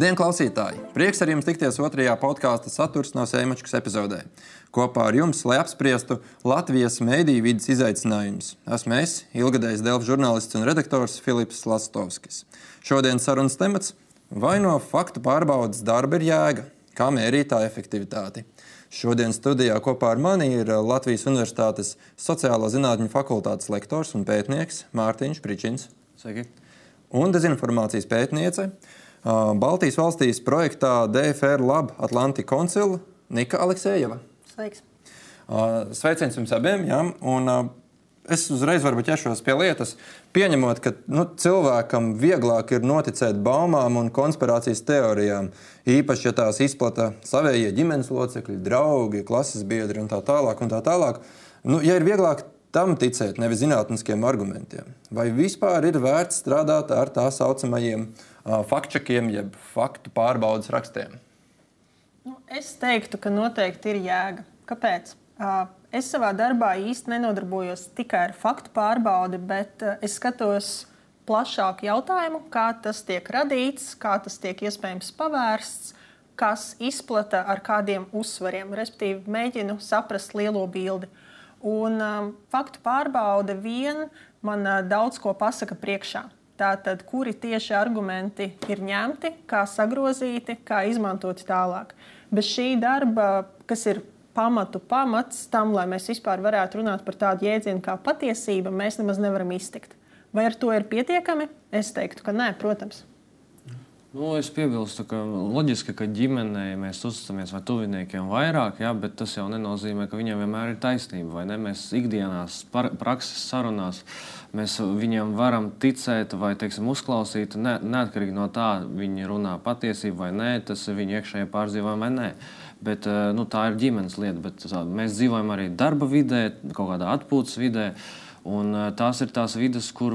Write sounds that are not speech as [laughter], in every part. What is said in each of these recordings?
Labdien, klausītāji! Prieks ar jums tikties otrajā podkāstu saturs no Sēmačkas epizodē. Kopā ar jums, lai apspriestu Latvijas mēdīju vidas izaicinājumus, esmu es, ilgadējs Delfu žurnālists un redaktors Filips Lastovskis. Šodienas sarunas temats - vai no faktu pārbaudas darba ir jēga, kā mērīt tā efektivitāti. Šodien studijā kopā ar mani ir Latvijas Universitātes sociālo zinātņu fakultātes lektors un pētnieks Mārtiņš Pričins. Sveiki. Un dezinformācijas pētniece Baltijas valstīs projektā DFR Lab Atlantika koncila Nika Aleksejeva. Sveiks! Sveiciens jums abiem! Ja? Un, es uzreiz varu ķeršos pie lietas, pieņemot, ka nu, cilvēkam vieglāk ir noticēt baumām un konspirācijas teorijām. Īpaši, ja tās izplata savējie ģimenes locekļi, draugi, klases biedri un tā tālāk. Un tā tālāk. Nu, ja ir vieglāk tam ticēt, nevis zinātniskiem argumentiem, vai vispār ir vērts strādāt ar tā saucamajiem uh, faktčekiem, jeb faktu pārbaudas rakstiem? Nu, es teiktu, ka noteikti ir jēga. Kāpēc? Es savā darbā īsti nenodarbojos tikai ar faktu pārbaudi, bet es skatos plašāku jautājumu, kā tas tiek radīts, kā tas tiek iespējams pavērsts, kas izplata ar kādiem uzsvariem. Respektīvi, mēģinu saprast lielo bildi. Un um, faktu pārbaude vien man uh, daudz ko pasaka priekšā. Tātad, kuri tieši argumenti ir ņemti, kā sagrozīti, kā izmantoti tālāk. Bez šī darba, kas ir pamatu pamats tam, lai mēs vispār varētu runāt par tādu jēdzienu kā patiesība, mēs nemaz nevaram iztikt. Vai ar to ir pietiekami? Es teiktu, ka nē, protams. Nu, es piebilstu, ka loģiski, ka ģimenē mēs uzticamies vai tuviniekiem vairāk, jā, bet tas jau nenozīmē, ka viņiem vienmēr ir taisnība. Mēs ikdienās, prakses sarunās, mēs viņiem varam ticēt vai teiksim, uzklausīt, ne, neatkarīgi no tā, viņi runā patiesību vai nē, tas ir viņa iekšējā pārdzīvojuma vai nē. Bet, eh, nu, tā ir ģimenes lieta, bet mēs dzīvojam arī darba vidē, kaut kādā atpūtas vidē. Uh, Un, tās ir tās vidas, kur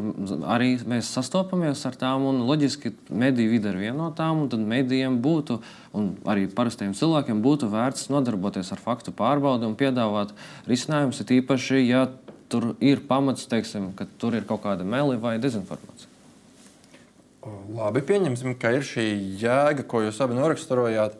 arī mēs sastopamies ar tām. Loģiski, mediju vide ir viena no tām. Tad medijiem būtu, un arī parastiem cilvēkiem būtu vērts nodarboties ar faktu pārbaudi un piedāvāt risinājumus. Ir īpaši, ja tur ir pamats, teiksim, ka tur ir kaut kāda meli vai dezinformācija. Labi, pieņemsim, ka ir šī jēga, ko jūs abi noraksturojāt.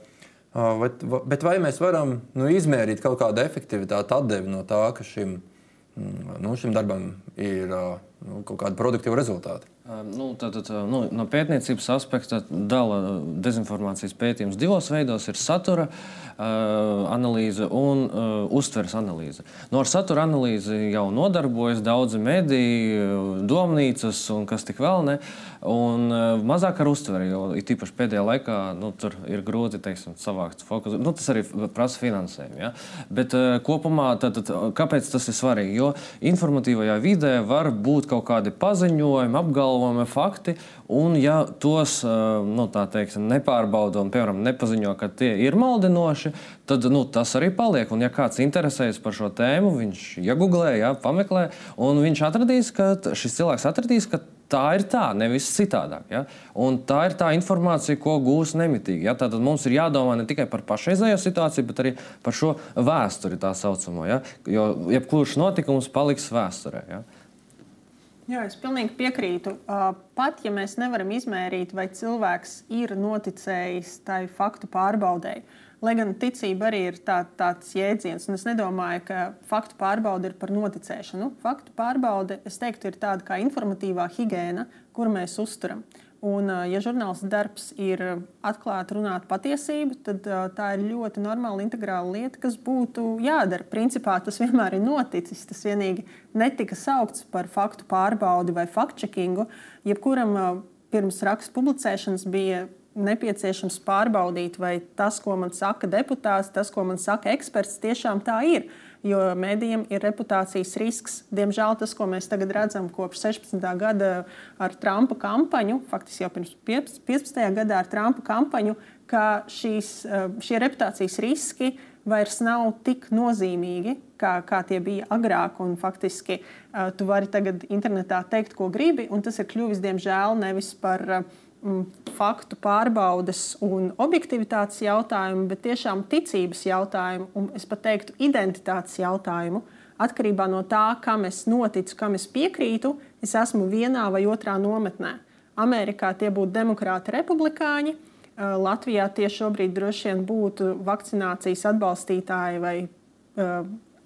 Bet, bet vai mēs varam nu, izmērīt kaut kādu efektivitāti, atdevi no tā, ka šim ir? Mm, nu, šim darbam ir nu, kaut kādi produktīvi rezultāti. Nu, tātad, nu, no pētniecības aspekta dala dezinformācijas pētījums divos veidos. Ir satura uh, analīze un uh, uztveres analīze. Nu, ar satura analīzi jau nodarbojas daudzi mediji, domnīcas un kas tik vēl ne. Un uh, mazāk ar uztveri, jo īpaši pēdējā laikā nu, tur ir grūti teiksim, savākt fokusu. Nu, tas arī prasa finansējumu. Ja? Bet uh, kopumā tātad, kāpēc tas ir svarīgi? Jo informatīvajā vidē var būt kaut kādi paziņojumi, apgalvojumi fakti, un ja tos nu, teiksim, nepārbauda un, piemēram, nepaziņo, ka tie ir maldinoši, tad nu, tas arī paliek. Un, ja kāds interesējas par šo tēmu, viņš iegūlē, ja, pameklē, un viņš atradīs, ka šis cilvēks atradīs, ka tā ir tā, nevis citādāk. Ja? Un tā ir tā informācija, ko gūs nemitīgi. Ja? Tātad mums ir jādomā ne tikai par pašreizējo situāciju, bet arī par šo vēsturi, tā saucamo. Ja? Jo jebkurš notikums paliks vēsturē. Ja? Jā, es pilnīgi piekrītu. Pat ja mēs nevaram izmērīt, vai cilvēks ir noticējis tai faktu pārbaudēji, lai gan ticība arī ir tā, tāds jēdziens, un es nedomāju, ka faktu pārbaude ir par noticēšanu. Faktu pārbaude, es teiktu, ir tāda kā informatīvā higiēna, kuru mēs uzturam. Un, ja žurnālists darbs ir atklāt, runāt patiesību, tad tā ir ļoti normāla, integrāla lieta, kas būtu jādara. Principā tas vienmēr ir noticis. Tas vienīgi netika saukts par faktu pārbaudi vai fact-checkingu. Jebkuram pirms rakstu publicēšanas bija nepieciešams pārbaudīt, vai tas, ko man saka deputāts, tas, ko man saka eksperts, tiešām tā ir jo mēdījiem ir reputācijas risks. Diemžēl tas, ko mēs tagad redzam kopš 16. gada ar Trumpa kampaņu, faktiski jau pirms 15. gadā ar Trumpa kampaņu, ka šīs, eh, šie reputācijas riski vairs nav tik nozīmīgi, kā, kā tie bija agrāk. Un, faktiski uh, tu vari tagad internetā teikt, ko gribi, un tas ir kļuvis, diemžēl, nevis par uh, faktu pārbaudes un objektivitātes jautājumu, bet tiešām ticības jautājumu, un es pat teiktu, identitātes jautājumu. Atkarībā no tā, kam es noticu, kam es piekrītu, es esmu vienā vai otrā nometnē. Amerikā tie būtu demokrāti, republikāņi, Latvijā tieši šobrīd droši vien būtu vakcinācijas atbalstītāji vai uh,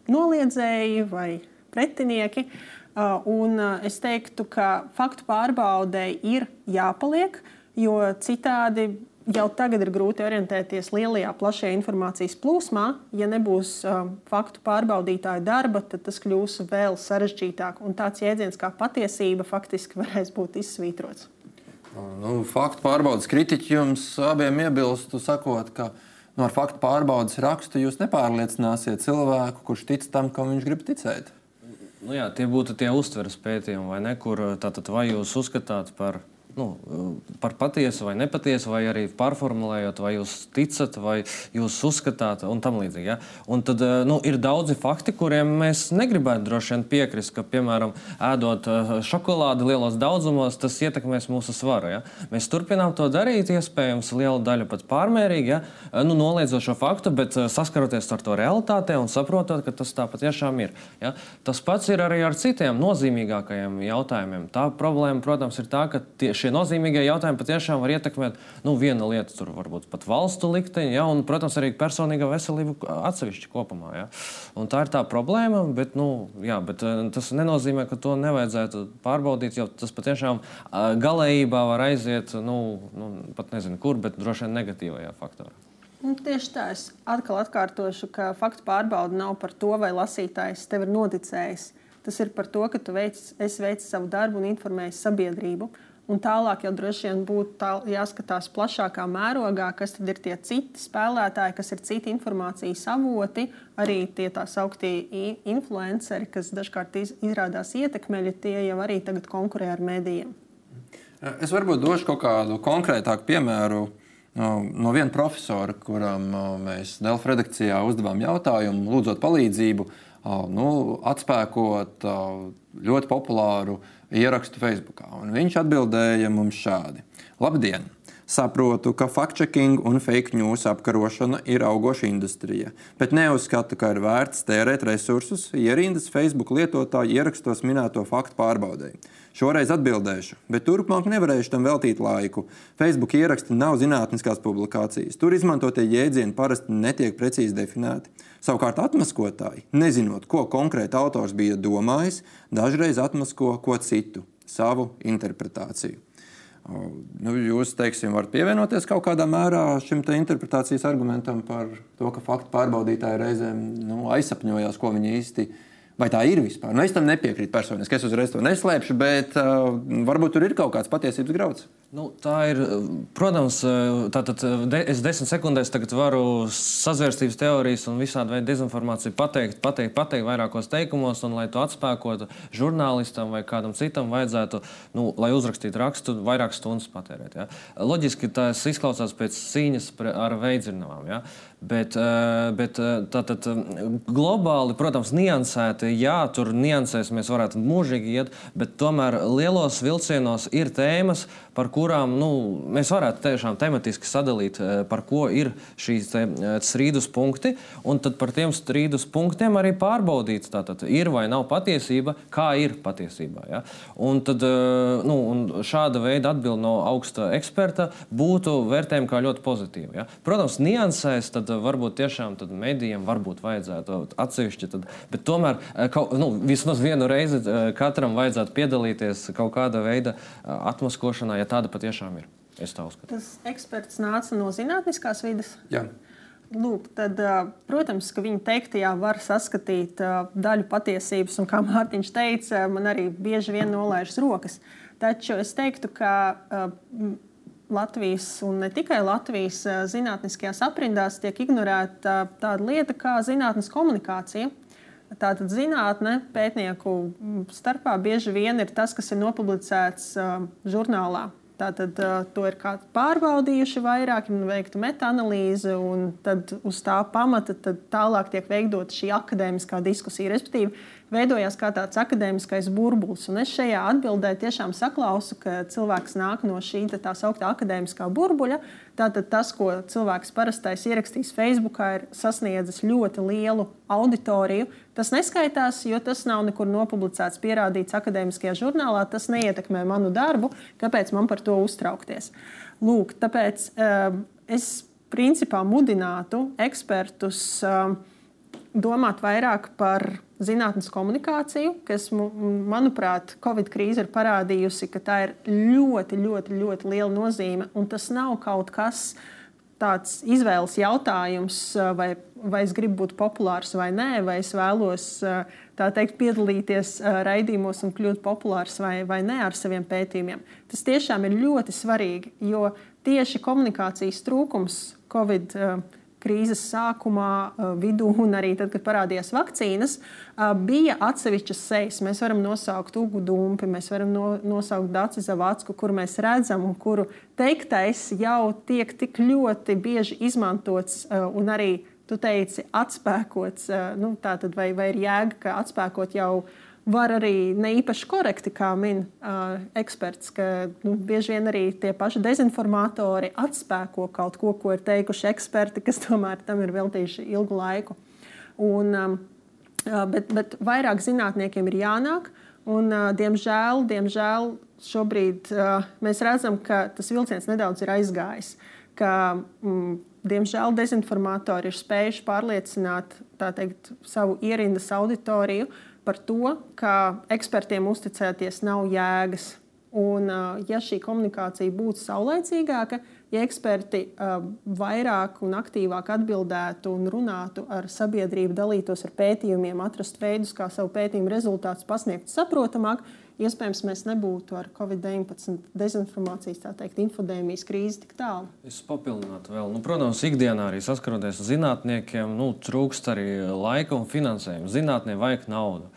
noliedzēji vai pretinieki. Uh, un uh, es teiktu, ka faktu pārbaudei ir jāpaliek, jo citādi jau tagad ir grūti orientēties lielajā, plašajā informācijas plūsmā. Ja nebūs uh, faktu pārbaudītāja darba, tad tas kļūs vēl sarežģītāk. Un tāds jēdziens kā patiesība faktiski varēs būt izsvītrots. Nu, faktu pārbaudas kritiķi jums abiem iebilstu, sakot, ka nu, ar faktu pārbaudas rakstu jūs nepārliecināsiet cilvēku, kurš tic tam, kam viņš grib ticēt. Nu jā, tie būtu tie uztveres pētījumi, vai ne? Kur tātad vai jūs uzskatāt par nu, par patiesu vai nepatiesu, vai arī pārformulējot, vai jūs ticat, vai jūs uzskatāt, un tam līdzīgi. Ja? Un tad eh, nu, ir daudzi fakti, kuriem mēs negribētu droši vien piekrist, ka, piemēram, ēdot eh, šokolādi lielos daudzumos, tas ietekmēs mūsu svaru. Ja? Mēs turpinām to darīt, iespējams, liela daļa pat pārmērīgi, ja? Eh, nu, noliedzot šo faktu, bet saskaroties ar to realitātē un saprotot, ka tas tā patiešām ir. Ja? Tas pats ir arī ar citiem nozīmīgākajiem jautājumiem. Tā problēma, protams, ir tā, ka tie, šie nozīmīgie jautājumi patiešām var ietekmēt nu, viena lieta, tur varbūt pat valstu likteņi, ja, un, protams, arī personīgā veselība atsevišķi kopumā. Ja. Un tā ir tā problēma, bet, nu, jā, bet eh, tas nenozīmē, ka to nevajadzētu pārbaudīt, jo tas patiešām eh, galējībā var aiziet, nu, nu pat nezinu kur, bet droši vien negatīvajā faktorā. Nu, tieši tā, es atkal atkārtošu, ka faktu pārbaude nav par to, vai lasītājs tev ir noticējis. Tas ir par to, ka tu veic, veici savu darbu un informēji sabiedrību. Un tālāk jau droši vien būtu jāskatās plašākā mērogā, kas ir tie citi spēlētāji, kas ir citi informācijas avoti, arī tie tā sauktie influenceri, kas dažkārt izrādās ietekmeļi, tie jau arī tagad konkurē ar medijiem. Es varbūt došu kaut kādu konkrētāku piemēru no viena profesora, kuram mēs Delfa redakcijā uzdevām jautājumu, lūdzot palīdzību, nu, atspēkot ļoti populāru ierakstu Facebook. Un viņš atbildēja mums šādi: Labdien! Saprotu, ka fact-checking un fake news apkarošana ir augoša industrija, bet neuzskatu, ka ir vērts tērēt resursus, ja rindas Facebook lietotāji ierakstos minēto faktu pārbaudēji. Šoreiz atbildēšu, bet turpmāk nevarēšu tam veltīt laiku. Facebook ieraksti nav zinātniskās publikācijas. Tur izmantotie jēdzieni parasti netiek precīzi definēti. Savukārt atmaskotāji, nezinot, ko konkrēti autors bija domājis, dažreiz atmasko ko citu, savu interpretāciju. Nu, jūs, teiksim, varat pievienoties kaut kādā mērā šim interpretācijas argumentam par to, ka faktu pārbaudītāji reizēm nu, aizsapņojās, ko viņi īsti ir Vai tā ir vispār? Nu, es tam nepiekrītu personiski. Es uzreiz to neslēpšu, bet uh, varbūt tur ir kaut kāds patiesības grauds. Nu, tā ir, protams, tātad de, es desmit sekundēs varu sazvērstības teorijas un visādi veidi dezinformāciju pateikt, pateikt, pateikt vairākos teikumos, un lai to atspēkotu žurnālistam vai kādam citam, vajadzētu, nu, lai uzrakstītu rakstu, vairāk stundas patērēt. Ja? Loģiski tas izklausās pēc cīņas ar veidzirnavām. Ja? Bet, bet tātad globāli, protams, niansēti, jā, tur niansēs mēs varētu mūžīgi iet, bet tomēr lielos vilcienos ir tēmas, par kurām nu, mēs varētu tiešām tematiski sadalīt, eh, par ko ir šīs eh, strīdus punkti, un tad par tiem strīdus punktiem arī pārbaudīt, tātad ir vai nav patiesība, kā ir patiesībā. Ja? Un tad eh, nu, un šāda veida atbilde no augsta eksperta būtu vērtējama kā ļoti pozitīva. Ja? Protams, niansēs tad varbūt tiešām tad medijiem varbūt vajadzētu atsevišķi, tad, bet tomēr kaut, nu, vismaz vienu reizi katram vajadzētu piedalīties kaut kāda veida atmaskošanā. Ja tāda patiešām ir. Es tā uzskatu. Tas eksperts nāca no zinātniskās vidas. Jā. Lūk, tad, protams, ka viņa teiktajā var saskatīt daļu patiesības, un kā Mārtiņš teica, man arī bieži vien nolaižas rokas. Taču es teiktu, ka Latvijas un ne tikai Latvijas zinātniskajās aprindās tiek ignorēta tāda lieta kā zinātnes komunikācija. Tātad zinātne pētnieku starpā bieži vien ir tas, kas ir nopublicēts žurnālā. Tātad to ir pārbaudījuši vairāk, ir veikta metaanalīze, un tad uz tā pamata tālāk tiek veidota šī akadēmiskā diskusija. Respektīvi, veidojās kā tāds akadēmiskais burbulis. Un es šajā atbildē tiešām saklausu, ka cilvēks nāk no šī tā sauktā akadēmiskā burbuļa. Tātad tas, ko cilvēks parastais ierakstīs Facebook, ir sasniedzis ļoti lielu auditoriju. Tas neskaitās, jo tas nav nekur nopublicēts, pierādīts akadēmiskajā žurnālā. Tas neietekmē manu darbu. Kāpēc man par to uztraukties? Lūk, tāpēc uh, es principā mudinātu ekspertus. Uh, domāt vairāk par zinātnes komunikāciju, kas, manuprāt, Covid krīze ir parādījusi, ka tā ir ļoti, ļoti, ļoti liela nozīme. Un tas nav kaut kas tāds izvēles jautājums, vai, vai es gribu būt populārs vai nē, vai es vēlos teikt, piedalīties raidījumos un kļūt populārs vai, vai nē ar saviem pētījumiem. Tas tiešām ir ļoti svarīgi, jo tieši komunikācijas trūkums Covid krīzē krīzes sākumā, vidū un arī tad, kad parādījās vakcīnas, bija atsevišķas sejas. Mēs varam nosaukt Ugu Dumpi, mēs varam no, nosaukt Dāci Zavacku, kur mēs redzam un kuru teiktais jau tiek tik ļoti bieži izmantots un arī, tu teici, atspēkots. Nu, tā tad vai, vai ir jēga, ka atspēkot jau var arī ne īpaši korekti, kā min uh, eksperts, ka nu, bieži vien arī tie paši dezinformatori atspēko kaut ko, ko ir teikuši eksperti, kas [laughs] tomēr tam ir veltījuši ilgu laiku. Un, um, bet, bet vairāk zinātniekiem ir jānāk, un, uh, diemžēl, diemžēl šobrīd uh, mēs redzam, ka tas vilciens nedaudz ir aizgājis. Ka, mm, diemžēl dezinformatori ir spējuši pārliecināt teikt, savu ierindas auditoriju, uh, par to, ka ekspertiem uzticēties nav jēgas. Un, ja šī komunikācija būtu saulēcīgāka, ja eksperti vairāk un aktīvāk atbildētu un runātu ar sabiedrību, dalītos ar pētījumiem, atrastu veidus, kā savu pētījumu rezultātus pasniegt saprotamāk, iespējams, mēs nebūtu ar Covid-19 dezinformācijas, tā teikt, infodēmijas krīzi tik tālu. Es papildinātu vēl. Nu, protams, ikdienā arī saskaroties ar zinātniekiem, nu, trūkst arī laika un finansējuma. Zinātnē vajag naudu,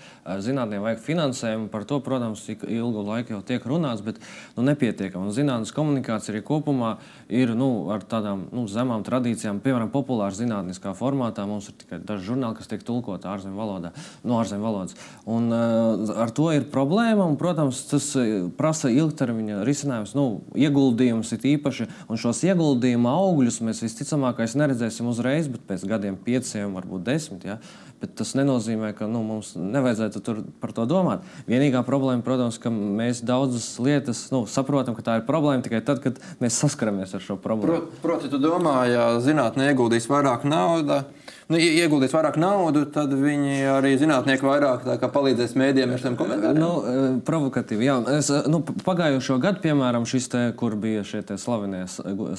zinātnē vajag finansējumu. Par to, protams, ik ilgu laiku jau tiek runāts, bet nu, nepietiekami. Zinātnes komunikācija arī kopumā ir nu, ar tādām nu, zemām tradīcijām, piemēram, populāra zinātniskā formātā. Mums ir tikai daži žurnāli, kas tiek tulkoti ārzemju valodā, no ārzemju valodas. Un, uh, ar to ir problēma un, protams, tas e, prasa ilgtermiņa risinājums, nu, ieguldījums ir īpaši. Un šos ieguldījuma augļus mēs visticamāk neredzēsim uzreiz, bet pēc gadiem, pieciem, varbūt desmit. Ja? Bet tas nenozīmē, ka nu, mums nevajadzētu par to domāt. Vienīgā problēma, protams, ka mēs daudzas lietas nu, saprotam, ka tā ir problēma tikai tad, kad mēs saskaramies ar šo problēmu. Proti, proti tu domā, ja zinātnē ieguldīs vairāk naudas nu, ieguldīs vairāk naudas, tad viņi arī zinātnieki vairāk palīdzēs mēdījiem ar šiem komentāriem. Nu, e, provokatīvi, jā. Es, e, nu, pagājušo gadu, piemēram, šis te, kur bija šie slavenie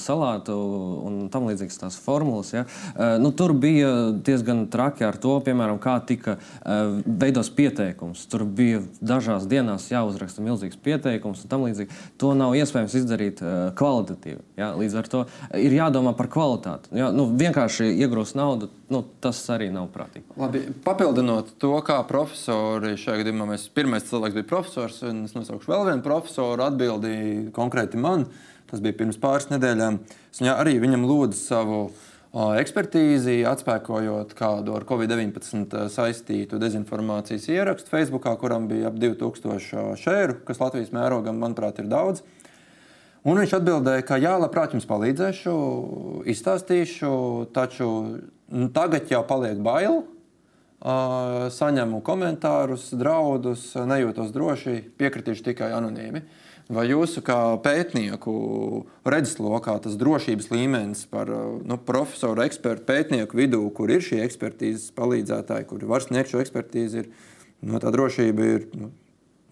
salātu un tam līdzīgas tās formulas, ja, e, nu, tur bija diezgan traki ar to, piemēram, kā tika veidos pieteikums. Tur bija dažās dienās jāuzraksta milzīgs pieteikums un tam līdzīgi. To nav iespējams izdarīt kvalitatīvi. Ja. Līdz ar to ir jādomā par kvalitāti. Ja. Nu, vienkārši iegūst naudu nu, tas arī nav prātīgi. Labi, papildinot to, kā profesori šajā gadījumā, mēs pirmais cilvēks bija profesors, un es nosaukšu vēl vienu profesoru, atbildīja konkrēti man. Tas bija pirms pāris nedēļām. Es arī viņam lūdzu savu ekspertīzi, atspēkojot kādu ar Covid-19 saistītu dezinformācijas ierakstu Facebook, kuram bija ap 2000 šēru, kas Latvijas mērogam, manuprāt, ir daudz. Un viņš atbildēja, ka jā, labprāt jums palīdzēšu, izstāstīšu, taču tagad jau paliek bail. Uh, saņemu komentārus, draudus, nejūtos droši, piekritīšu tikai anonīmi. Vai jūsu kā pētnieku redzeslokā tas drošības līmenis par nu, profesoru, ekspertu, pētnieku vidū, kur ir šie ekspertīzes palīdzētāji, kuri var sniegt šo ekspertīzi, ir, nu, tā drošība ir nu,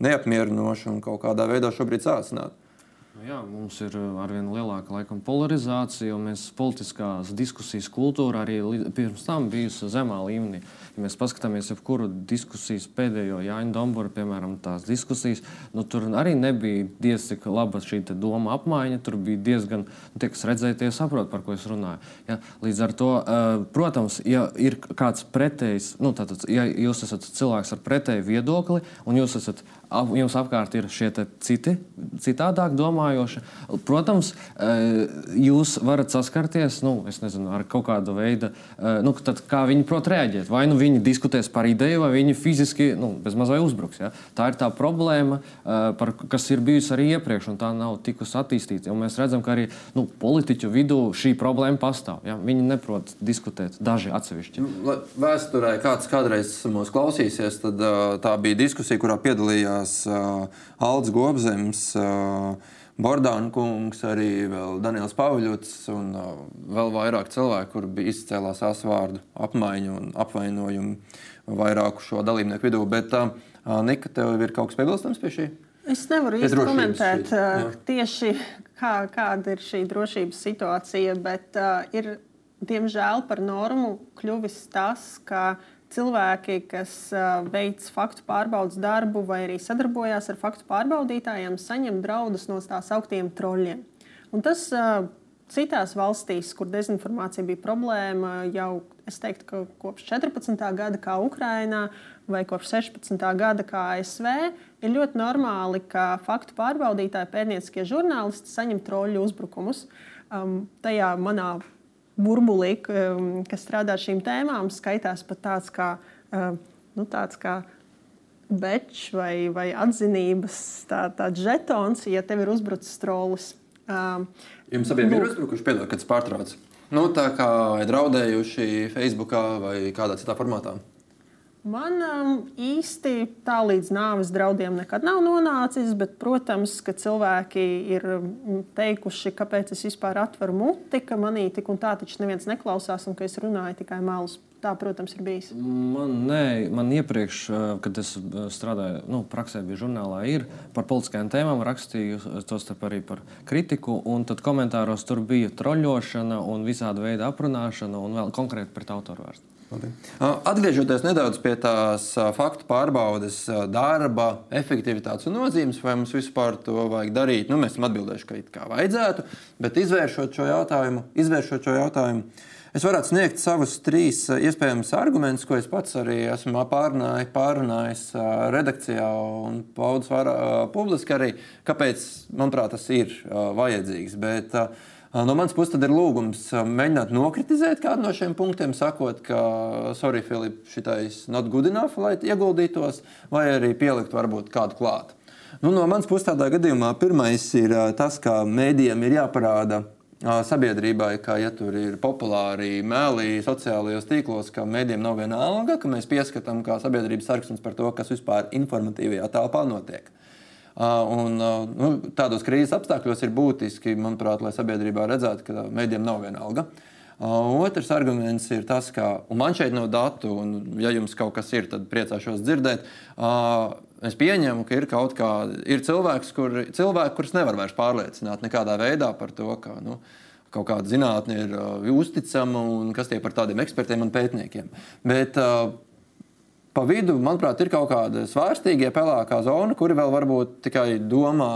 neapmierinoša un kaut kādā veidā šobrīd sācināta? Nu jā, mums ir uh, arvien lielāka laikam, polarizācija, un mēs politiskās diskusijas kultūra arī pirms tam bijusi zemā līmenī. Ja mēs paskatāmies jebkuru diskusijas pēdējo Jāņa Dombora, piemēram, tās diskusijas, nu, tur arī nebija diezgan laba šī doma apmaiņa. Tur bija diezgan, nu, tie, kas redzēja, tie saprot, par ko es runāju. Ja? Līdz ar to, uh, protams, ja ir kāds pretējs, nu, tātad, ja jūs esat cilvēks ar pretēju viedokli un jūs esat jums apkārt ir šie citi, citādāk domājoši. Protams, jūs varat saskarties nu, nezinu, ar kaut kādu veidu, nu, kā viņi prot reaģēt. Vai nu viņi diskutēs par ideju, vai viņi fiziski nu, bezmazliet uzbruks. Ja? Tā ir tā problēma, par, kas ir bijusi arī iepriekš, un tā nav tikusi attīstīta. Un mēs redzam, ka arī nu, politiķu vidū šī problēma pastāv. Ja? Viņi neprot diskutēt, daži atsevišķi. Nu, vēsturē kāds kādreiz mūs klausīsies, tad tā bija diskusija, kurā piedalījās Alts Gobzems. Bordāna kungs, arī Daniels Pāvļots un uh, vēl vairāk cilvēku, kur bija izcēlās asvārdu apmaiņu un apvainojumu vairāku šo dalībnieku vidū. Bet, uh, Nika, tev ir kaut kas piebilstams pie šī? Es nevaru īsti komentēt šī, tieši, kā, kāda ir šī drošības situācija, bet uh, ir diemžēl par normu kļuvis tas, ka cilvēki, kas veic faktu pārbaudas darbu vai arī sadarbojās ar faktu pārbaudītājiem, saņem draudus no tā sauktiem troļļiem. Un tas citās valstīs, kur dezinformācija bija problēma, jau teiktu, kopš 14. gada, kā Ukrainā, vai kopš 16. gada, kā ASV, ir ļoti normāli, ka faktu pārbaudītāji, pētnieciskie žurnālisti saņem troļļu uzbrukumus. Um, tajā manā burbulī, kas strādā ar šīm tēmām, skaitās pat tāds kā, nu, tāds kā bečs vai, vai atzinības tā, tāds žetons, ja tev ir uzbrucis trolis. Um, Jums abiem ir uzbrukuši, piedod, kad pārtrauc. Nu, tā kā ir draudējuši Facebook vai kādā citā formātā. Man um, īsti tā līdz nāves draudiem nekad nav nonācis, bet, protams, ka cilvēki ir um, teikuši, kāpēc es vispār atveru muti, ka manī tik un tā taču neviens neklausās un ka es runāju tikai melus. Tā, protams, ir bijis. Man, nē, man iepriekš, uh, kad es uh, strādāju, nu, praksē bija žurnālā, ir par politiskajām tēmām rakstīju, tostarp arī par kritiku, un tad komentāros tur bija troļļošana un visāda veida aprunāšana un vēl konkrēti pret autoru vērstu. Atgriežoties nedaudz pie tās faktu pārbaudes darba, efektivitātes un nozīmes, vai mums vispār to vajag darīt, nu, mēs esam atbildējuši, ka it kā vajadzētu, bet izvēršot šo jautājumu, izvēršot šo jautājumu es varētu sniegt savus trīs iespējamus argumentus, ko es pats arī esmu pārunājis, pārunājis redakcijā un paudis publiski arī, kāpēc, manuprāt, tas ir vajadzīgs. Bet, uh, No manas puses ir lūgums mēģināt nokritizēt kādu no šiem punktiem, sakot, ka, sorry, Filip, šitais not good enough, lai ieguldītos, vai arī pielikt varbūt kādu klāt. Nu, no manas puses tādā gadījumā pirmais ir tas, ka mēdījiem ir jāparāda sabiedrībai, ka, ja tur ir populāri mēlī sociālajos tīklos, ka mēdījiem nav viena alga, ka mēs pieskatām kā sabiedrības sarkans par to, kas vispār informatīvajā telpā notiek. Un, nu, tādos krīzes apstākļos ir būtiski, manuprāt, lai sabiedrībā redzētu, ka mēdījiem nav viena alga. Otrs arguments ir tas, ka man šeit nav datu, un, ja jums kaut kas ir, tad priecāšos dzirdēt. Es pieņemu, ka ir kaut kāda cilvēks, kur, cilvēki, kurus nevar vairs pārliecināt nekādā veidā par to, ka nu, kaut kāda zinātne ir uzticama un kas tie par tādiem ekspertiem un pētniekiem. Bet, uh, Pa vidu, manuprāt, ir kaut kāda svārstīga, pelēkā zona, kuri vēl varbūt tikai domā,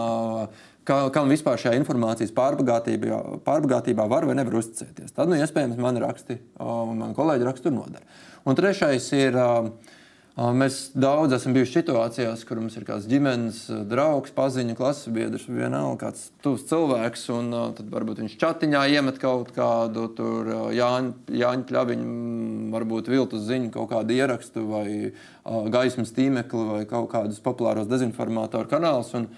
kā, kam vispār šajā informācijas pārbagātībā, pārbagātībā var vai nevar uzticēties. Tad, nu, iespējams, man raksti, man kolēģi rakstu nodara. Un trešais ir. Mēs daudz esam bijuši situācijās, kur mums ir kāds ģimenes draugs, paziņa, klases biedrs, vienalga kāds tuvs cilvēks, un tad varbūt viņš chatiņā iemet kaut kādu Jāņa, Jāņa Pļaviņu, varbūt viltus ziņu, kaut kādu ierakstu vai gaismas tīmekli vai kaut kādus populāros dezinformātoru kanālus. Un,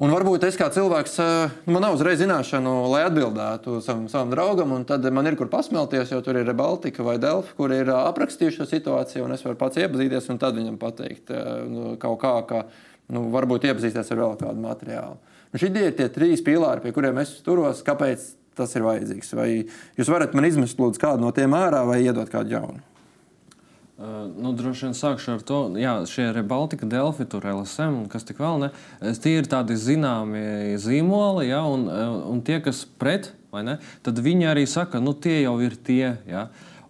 Un varbūt es kā cilvēks, eh, man nav uzreiz zināšanu, lai atbildētu savam, savam draugam, un tad man ir kur pasmelties, jo tur ir Baltika vai Delfa, kur ir aprakstījuši šo situāciju, un es varu pats iepazīties un tad viņam pateikt nu, kaut kā, ka nu, varbūt iepazīties ar vēl kādu materiālu. Un šie ir tie trīs pīlāri, pie kuriem es turos, kāpēc tas ir vajadzīgs. Vai jūs varat man izmest lūdzu kādu no tiem ārā vai iedot kādu jaunu? Uh, nu, droši vien sākšu ar to, ka šie ir Baltika, Delfi, tur LSM un kas tik vēl ne. Tie ir tādi zināmi zīmoli, ja, un, un tie, kas pret, ne, tad viņi arī saka, nu tie jau ir tie. Ja.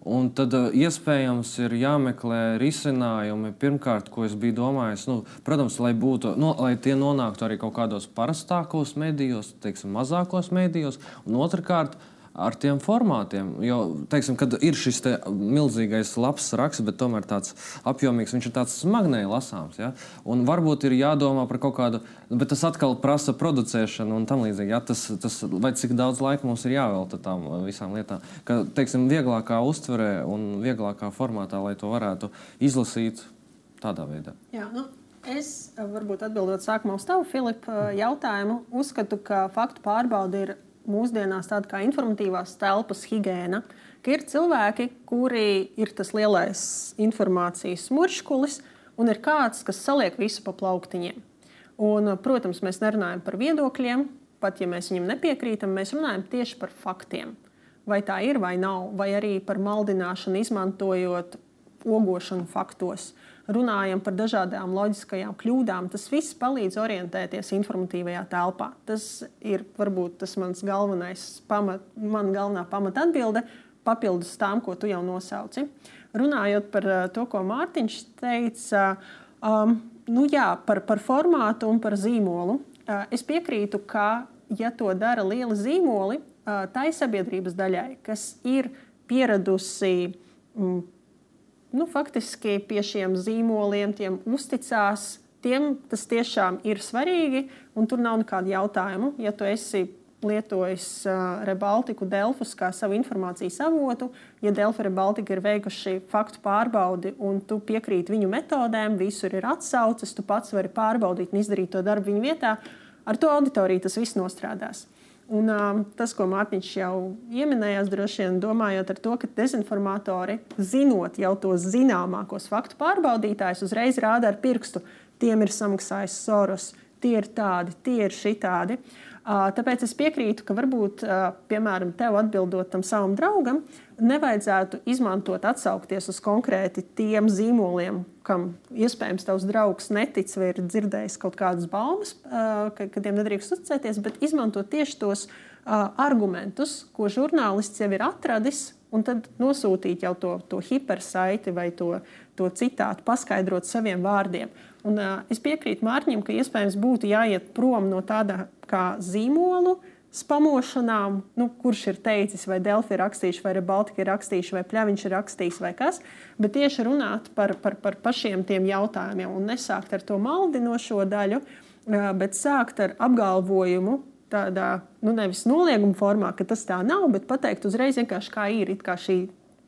Un tad iespējams ir jāmeklē risinājumi. Pirmkārt, ko es biju domājis, nu, protams, lai, būtu, nu, lai tie nonāktu arī kaut kādos parastākos medijos, teiksim, mazākos medijos. Un otrkārt, ar tiem formātiem. Jo, teiksim, kad ir šis milzīgais labs raksts, bet tomēr tāds apjomīgs, viņš ir tāds smagnēji lasāms. Ja? Un varbūt ir jādomā par kaut kādu, bet tas atkal prasa producēšanu un tam līdzīgi. Ja? Tas, tas, vai cik daudz laika mums ir jāvelta tām visām lietām. Ka, teiksim, vieglākā uztverē un vieglākā formātā, lai to varētu izlasīt tādā veidā. Jā, nu. Es varbūt atbildot sākumā uz tavu, Filipa, jautājumu, uzskatu, ka faktu pārbaude ir mūsdienās tāda kā informatīvās telpas higiēna, ka ir cilvēki, kuri ir tas lielais informācijas smurškulis, un ir kāds, kas saliek visu pa plauktiņiem. Un, protams, mēs nerunājam par viedokļiem, pat ja mēs viņam nepiekrītam, mēs runājam tieši par faktiem. Vai tā ir vai nav, vai arī par maldināšanu, izmantojot ogošanu faktos runājam par dažādām loģiskajām kļūdām, tas viss palīdz orientēties informatīvajā telpā. Tas ir varbūt tas mans galvenais pamat, man galvenā pamata atbilde, papildus tām, ko tu jau nosauci. Runājot par uh, to, ko Mārtiņš teica, um, nu jā, par, par formātu un par zīmolu. Uh, es piekrītu, ka, ja to dara liela zīmoli, uh, tai sabiedrības daļai, kas ir pieradusi mm, nu, faktiski pie šiem zīmoliem, tiem uzticās. Tiem tas tiešām ir svarīgi, un tur nav nekādu jautājumu. Ja tu esi lietojis uh, Rebaltiku Delfus kā savu informācijas avotu, ja Delfa Rebaltika ir veikuši faktu pārbaudi un tu piekrīti viņu metodēm, visur ir atsauces, tu pats vari pārbaudīt un izdarīt to darbu viņu vietā, ar to auditoriju tas viss nostrādās. Un, uh, tas, ko Mārtiņš jau pieminējās, droši vien domājot par to, ka dezinformatori, zinot jau tos zināmākos faktu pārbaudītājus, uzreiz rāda ar pirkstu, tiem ir samaksājis Soros, tie ir tādi, tie ir šitādi. Uh, tāpēc es piekrītu, ka varbūt, piemēram, tev atbildot tam savam draugam, nevajadzētu izmantot, atsaukties uz konkrēti tiem zīmoliem, kam iespējams tavs draugs netic vai ir dzirdējis kaut kādas baumas, ka, ka tiem nedrīkst uzticēties, bet izmantot tieši tos argumentus, ko žurnālists jau ir atradis, un tad nosūtīt jau to, to hipersaiti vai to, to citātu, paskaidrot saviem vārdiem. Un, uh, es piekrītu Mārķim, ka iespējams būtu jāiet prom no tāda kā zīmolu, uh, spamošanām, nu, kurš ir teicis, vai Delfi ir rakstījuši, vai Baltika ir rakstījuši, vai Pļaviņš ir rakstījis, vai kas, bet tieši runāt par, par, par pašiem tiem jautājumiem un nesākt ar to maldinošo daļu, bet sākt ar apgalvojumu. Tādā nu, nevis nolieguma formā, ka tas tā nav, bet pateikt uzreiz vienkārši kā ir, it kā šī,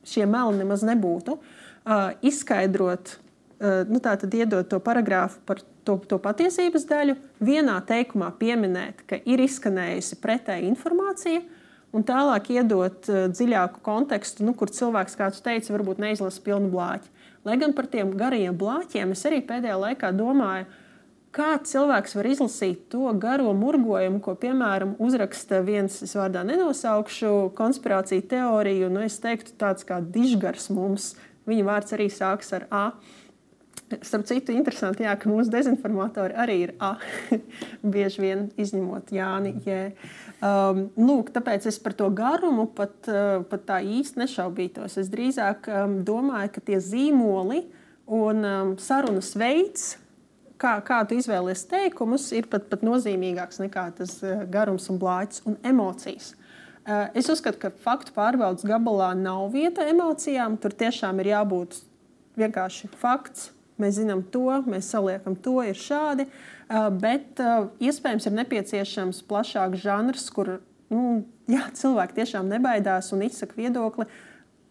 šie meli nemaz nebūtu. Uh, izskaidrot, uh, nu, tā tad iedot to paragrāfu par to, to patiesības daļu, vienā teikumā pieminēt, ka ir izskanējusi pretēja informācija, un tālāk iedot uh, dziļāku kontekstu, nu, kur cilvēks, kā tu teici, varbūt neizlasa pilnu blāķi. Lai gan par tiem garajiem blāķiem es arī pēdējā laikā domāju, kā cilvēks var izlasīt to garo murgojumu, ko, piemēram, uzraksta viens, es vārdā nenosaukšu, konspirāciju teoriju, nu, es teiktu, tāds kā dižgars mums. Viņa vārds arī sākas ar A. Starp citu, interesanti, jā, ka mūsu dezinformatori arī ir A. [laughs] Bieži vien izņemot Jāni. Jē. Um, lūk, tāpēc es par to garumu pat, uh, pat tā īsti nešaubītos. Es drīzāk um, domāju, ka tie zīmoli un um, sarunas veids, kā, kā tu izvēlies teikumus, ir pat, pat nozīmīgāks nekā tas uh, garums un blāķis un emocijas. Uh, es uzskatu, ka faktu pārbaudas gabalā nav vieta emocijām. Tur tiešām ir jābūt vienkārši fakts, Mēs zinām to, mēs saliekam to, ir šādi. Bet iespējams ir nepieciešams plašāks žanrs, kur nu, jā, cilvēki tiešām nebaidās un izsaka viedokli.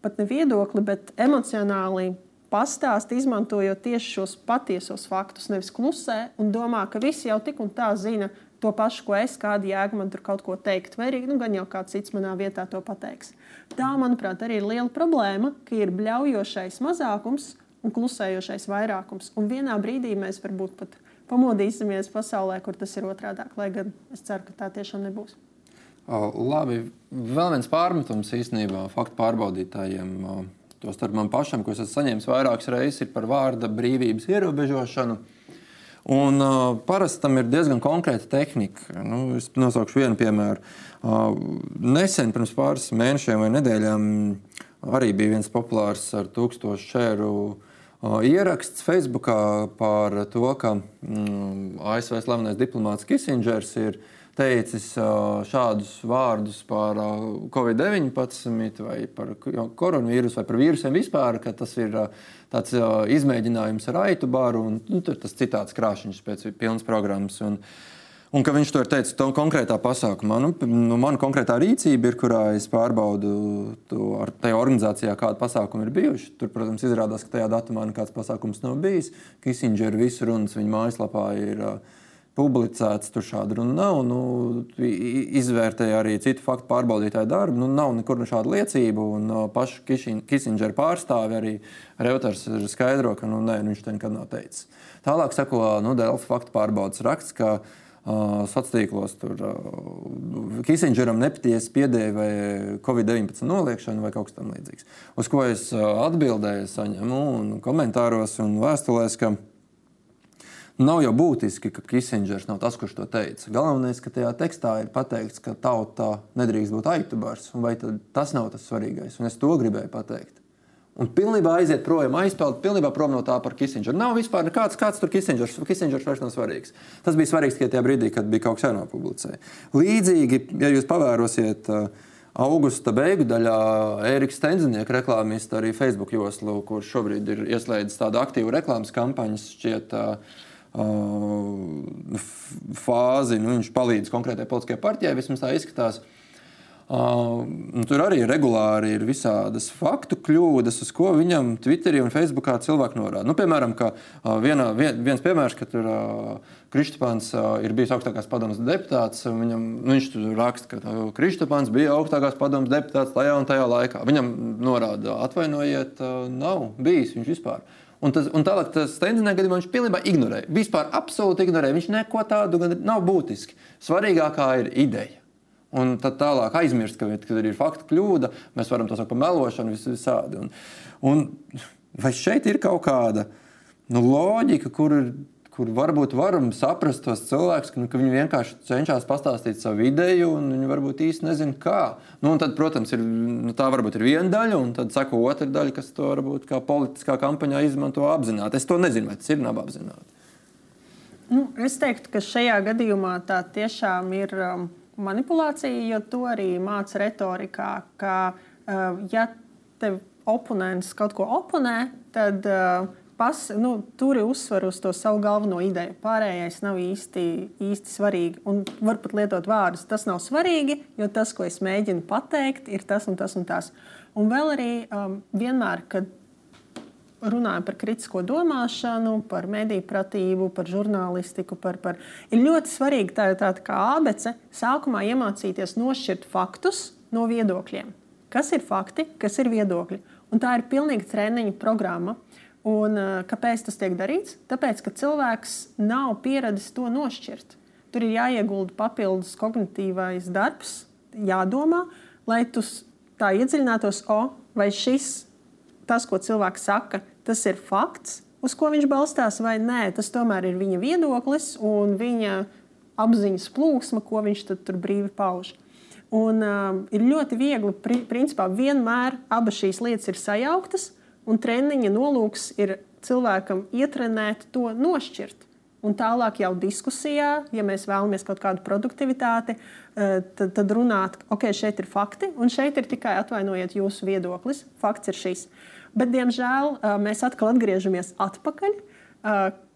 Pat ne viedokli, bet emocionāli pastāst, izmantojot tieši šos patiesos faktus. Nevis klusē un domā, ka visi jau tik un tā zina to pašu, ko es, kāda jēga man tur kaut ko teikt, vai arī nu, gan jau kāds cits manā vietā to pateiks. Tā, manuprāt, arī ir liela problēma, ka ir bļaujošais mazākums un klusējošais vairākums. Un vienā brīdī mēs varbūt pat pamodīsimies pasaulē, kur tas ir otrādi, lai gan es ceru, ka tā tiešām nebūs. O, labi, vēl viens pārmetums īstenībā faktu pārbaudītājiem. Tostarp man pašam, ko esmu saņēmis vairākas reizes, ir par vārda brīvības ierobežošanu. Un, uh, parasti tam ir diezgan konkrēta tehnika. Nu, es nosaukšu vienu piemēru. Uh, nesen, pirms pāris mēnešiem vai nedēļām, arī bija viens populārs ar tūkstošu šēru ieraksts Facebookā par to, ka mm, ASV slavenais diplomāts Kisingers ir teicis šādus vārdus par Covid-19 vai par koronavīrusu vai par vīrusiem vispār, ka tas ir tāds izmēģinājums ar aitu baru un nu, tas citāts krāšņš pēc pilnas programmas. Un, Un ka viņš to ir teicis to konkrētā pasākumā. Nu, nu, mana konkrētā rīcība ir, kurā es pārbaudu to ar tajā organizācijā, kāda pasākuma ir bijuši. Tur, protams, izrādās, ka tajā datumā nekāds pasākums nav bijis. Kisindžera visu runas viņa mājaslapā ir uh, publicēts, tur šāda runa nav. Nu, izvērtēja arī citu faktu pārbaudītāju darbu. Nu, nav nekur šāda liecība. Un uh, pašu Kisindžera pārstāvi arī Reuters skaidro, ka nu, nē, viņš to nekad nav teicis. Tālāk sako nu, Delfa faktu pārbaudas raksts sociālos tīklos. Tur Kisindžeram nepatiesi piedēvēja Covid-19 noliekšanu vai kaut kas tamlīdzīgs. Uz ko es atbildēju, saņemu un komentāros un vēstulēs, ka nav jau būtiski, ka Kisindžers nav tas, kurš to teica. Galvenais, ka tajā tekstā ir pateikts, ka tauta nedrīkst būt aitubars, un vai tas nav tas svarīgais. Un es to gribēju pateikt un pilnībā aiziet projām, aizpeld pilnībā prom no tā par Kisindžeru. Nav vispār nekāds, kāds tur Kisindžers. Kisindžers vairs nav svarīgs. Tas bija svarīgs tikai tajā brīdī, kad bija kaut kas jānopublicē. Līdzīgi, ja jūs pavērosiet. Uh, Augusta beigu daļā Eriks Stenzinieks reklāmists arī Facebook joslu, kurš šobrīd ir ieslēdzis tādu aktīvu reklāmas kampaņu, šķiet, uh, uh, fāzi. Nu, viņš palīdz konkrētai politiskajai partijai, vismaz tā izskatās. Uh, Uh, tur arī regulāri ir visādas faktu kļūdas, uz ko viņam Twitterī un Facebookā cilvēki norāda. Nu, piemēram, ka, uh, vienā, vien, viens piemērs, ka tur uh, Kristapāns uh, ir bijis augstākās padomas deputāts. Viņam, nu, viņš tur raksta, ka uh, Kristapāns bija augstākās padomas deputāts tajā un tajā laikā. Viņam norāda, atvainojiet, uh, nav bijis viņš vispār. Un, tas, un tālāk, tas Steinzenē gadījumā viņš pilnībā ignorēja. Vispār absolūti ignorēja. Viņš neko tādu nav būtiski. Svarīgākā ir ideja. Un tad tālāk aizmirst, ka, kad ir faktu kļūda, mēs varam to saukt par melošanu, vis, visādi. Un, un vai šeit ir kaut kāda nu, loģika, kur, kur varbūt varam saprast tos cilvēkus, ka, nu, ka viņi vienkārši cenšas pastāstīt savu ideju, un viņi varbūt īsti nezina, kā. Nu, tad, protams, ir, nu, tā varbūt ir viena daļa, un tad sako otra daļa, kas to varbūt kā politiskā kampaņā izmanto apzināti. Es to nezinu, vai tas ir nav apzināti. Nu, es teiktu, ka šajā gadījumā tā tiešām ir. Um, manipulācija, jo to arī māca retorikā, ka, uh, ja tev oponents kaut ko oponē, tad uh, pas, nu, turi uzsvaru uz to savu galveno ideju. Pārējais nav īsti, īsti svarīgi. Un var pat lietot vārdus. Tas nav svarīgi, jo tas, ko es mēģinu pateikt, ir tas un tas un tas. Un vēl arī um, vienmēr, kad runājam par kritisko domāšanu, par mediju pratību, par žurnālistiku. Par, par... Ir ļoti svarīgi tā, tā kā abece sākumā iemācīties nošķirt faktus no viedokļiem. Kas ir fakti, kas ir viedokļi? Un tā ir pilnīga treniņa programma. Un, kāpēc tas tiek darīts? Tāpēc, ka cilvēks nav pieradis to nošķirt. Tur ir jāiegulda papildus kognitīvais darbs, jādomā, lai tu tā iedziļinātos, o, vai šis tas, ko cilvēks saka, tas ir fakts, uz ko viņš balstās, vai nē. Tas tomēr ir viņa viedoklis un viņa apziņas plūsma, ko viņš tur brīvi pauž. Un, uh, ir ļoti viegli, pri, principā, vienmēr abas šīs lietas ir sajauktas, un treniņa nolūks ir cilvēkam ietrenēt to nošķirt. Un tālāk jau diskusijā, ja mēs vēlamies kaut kādu produktivitāti, tad, tad runāt, ok, šeit ir fakti, un šeit ir tikai atvainojiet jūsu viedoklis. Fakts ir šis. Uh, Bet, diemžēl, mēs atkal atgriežamies atpakaļ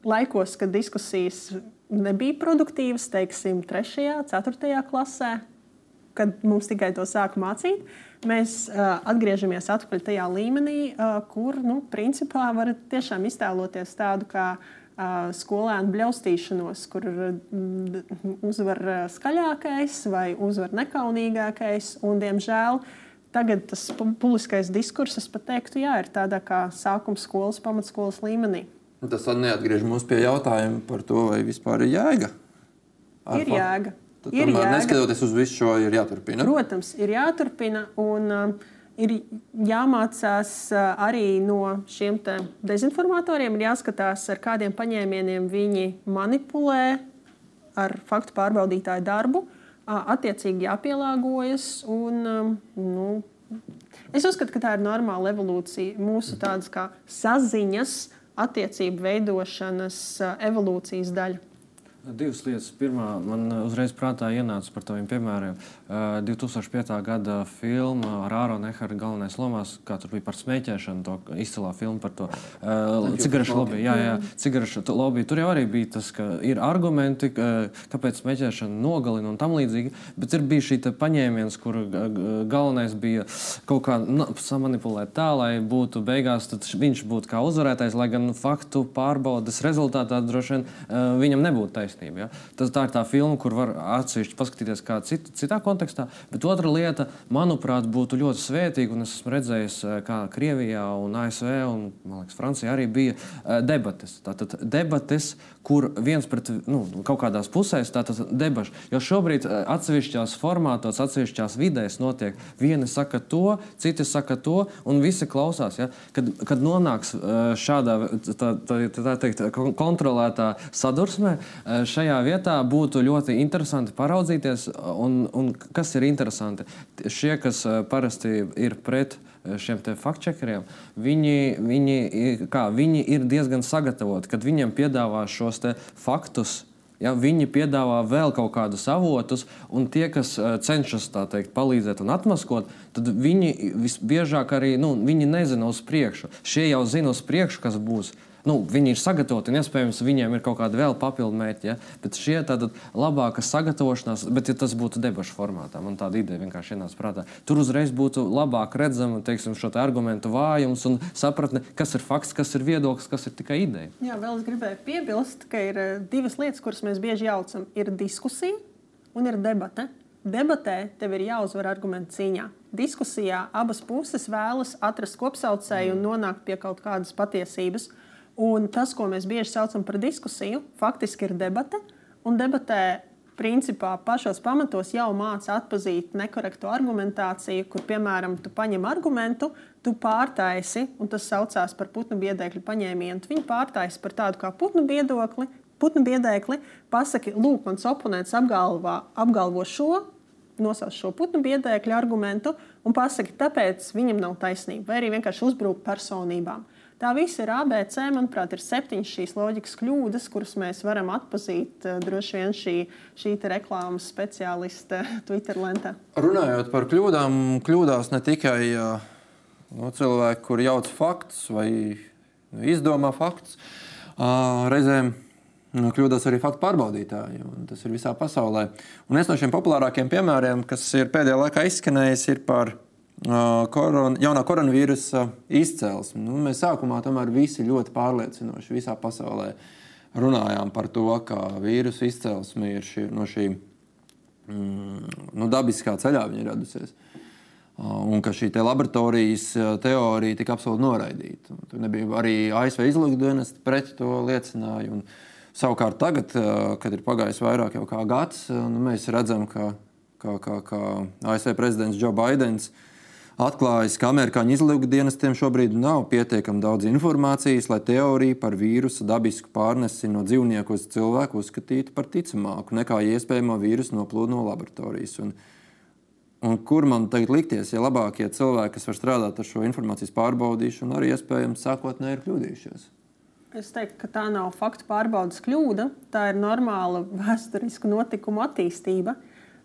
laikos, kad diskusijas nebija produktīvas, teiksim, 3. un 4. klasē, kad mums tikai to sāka mācīt. Mēs atgriežamies atpakaļ tajā līmenī, kur, nu, principā, var tiešām iztēloties tādu kā skolēnu bļaustīšanos, kur uzvar skaļākais vai uzvar nekaunīgākais. Un, diemžēl, uh, Tagad tas publiskais diskurss, es pat teiktu, jā, ir tādā kā sākuma skolas, pamatskolas līmenī. Tas neatgriež mūs pie jautājuma par to, vai vispār ir jēga. Ar ir jēga. Tad, ir tomēr, jēga. Neskatoties uz visu šo, ir jāturpina. Protams, ir jāturpina. Un, uh, ir jāmācās uh, arī no šiem dezinformatoriem. Ir jāskatās, ar kādiem paņēmieniem viņi manipulē ar faktu pārbaudītāju darbu. Uh, attiecīgi jāpielāgojas. Un, nu, es uzskatu, ka tā ir normāla evolūcija. Mūsu tādas kā saziņas, attiecību veidošanas evolūcijas daļa. Divas lietas. Pirmā, man uzreiz prātā ienāca par tādiem piemēriem. Uh, 2005. gada filma ar Āronu Eharu galvenais lomās, kā tur bija par smēķēšanu, to izcilā filma par to cigarešu lobby. Jā, jā, cigarešu lobby. Tur jau arī bija tas, ka ir argumenti, kāpēc smēķēšana nogalina un tam līdzīgi. Bet ir bijis šī paņēmiens, kur galvenais bija kaut kā nu, samanipulēt tā, lai būtu beigās viņš būtu kā uzvarētājs, lai gan faktu pārbaudas rezultātā droši vien viņam nebūtu taisnība taisnība. Ja? Tas, tā ir tā filma, kur var atsevišķi paskatīties kā cit, citā kontekstā. Bet otra lieta, manuprāt, būtu ļoti svētīga. Un es esmu redzējis, eh, kā Krievijā un ASV un liekas, Francijā arī bija eh, debates. Tātad debates, kur viens pret nu, kaut kādās pusēs tātad debašu. Jo šobrīd eh, atsevišķās formātos, atsevišķās vidēs notiek. Vieni saka to, citi saka to, un visi klausās. Ja? Kad, kad nonāks šādā tā, tā, tā teikt, kontrolētā sadursmē, šajā vietā būtu ļoti interesanti paraudzīties. Un, un kas ir interesanti? Šie, kas eh, parasti ir pret eh, šiem faktčekeriem, viņi, viņi, kā, viņi ir diezgan sagatavoti, kad viņiem piedāvā šos faktus. Ja, viņi piedāvā vēl kaut kādus avotus, un tie, kas uh, cenšas teikt, palīdzēt un atmaskot, tad viņi visbiežāk arī nu, viņi nezina uz priekšu. Šie jau zina uz priekšu, kas būs. Nu, viņi ir sagatavoti, un iespējams, viņiem ir kaut kāda vēl papildu mērķa. Ja? Bet šie tāda labāka sagatavošanās, bet ja tas būtu debašu formātā, man tāda ideja vienkārši ienāca prātā. Tur uzreiz būtu labāk redzama teiksim, šo te argumentu vājums un sapratne, kas ir fakts, kas ir viedoklis, kas ir tikai ideja. Jā, vēl es gribēju piebilst, ka ir eh, divas lietas, kuras mēs bieži jaucam. Ir diskusija un ir debate. Debatē tev ir jāuzvar argumentu cīņā. Diskusijā abas puses vēlas atrast kopsaucēju un nonākt pie kaut kādas patiesības. Un tas, ko mēs bieži saucam par diskusiju, faktiski ir debate. Un debatē, principā, pašos pamatos jau māca atpazīt nekorektu argumentāciju, kur, piemēram, tu paņem argumentu, tu pārtaisi, un tas saucās par putnu biedēkļu paņēmienu. Viņi pārtaisi par tādu kā putnu viedokli, putnu biedēkli, pasaki, lūk, mans oponents apgalvā, apgalvo šo, nosauc šo putnu biedēkļu argumentu un pasaki, tāpēc viņam nav taisnība, vai arī vienkārši uzbrūk personībām. Tā viss ir ABC. Manuprāt, ir septiņas šīs loģikas kļūdas, kuras mēs varam atpazīt eh, droši vien šī, šī reklāmas speciālista [laughs] Twitter lentā. Runājot par kļūdām, kļūdās ne tikai nu, cilvēki, kuri jauc faktus vai izdomā faktus. Reizēm nu, kļūdās arī faktu pārbaudītāji. Tas ir visā pasaulē. Un viens no šiem populārākiem piemēriem, kas ir pēdējā laikā izskanējis, ir par koron, jaunā koronavīrusa izcelsmi. Nu, mēs sākumā tomēr visi ļoti pārliecinoši visā pasaulē runājām par to, ka vīrusu izcelsme ir šī, no šī mm, nu, dabiskā ceļā radusies. Un ka šī te laboratorijas teorija tika absolūti noraidīta. Tur nebija arī ASV izlūkdienas pret to liecināja. Un, savukārt tagad, kad ir pagājis vairāk kā gads, nu, mēs redzam, ka, ka, ka, ka ASV prezidents Joe Bidenis uh, atklājis, ka amerikāņu izlūkdienestiem šobrīd nav pietiekami daudz informācijas, lai teoriju par vīrusu dabisku pārnesi no dzīvnieku uz cilvēku uzskatītu par ticamāku nekā iespējamo vīrusu noplūdu no laboratorijas. Un, un kur man tagad likties, ja labākie cilvēki, kas var strādāt ar šo informācijas pārbaudīšanu, arī iespējams sākotnēji ir kļūdījušies? Es teiktu, ka tā nav faktu pārbaudas kļūda. Tā ir normāla vēsturisku notikumu attīstība.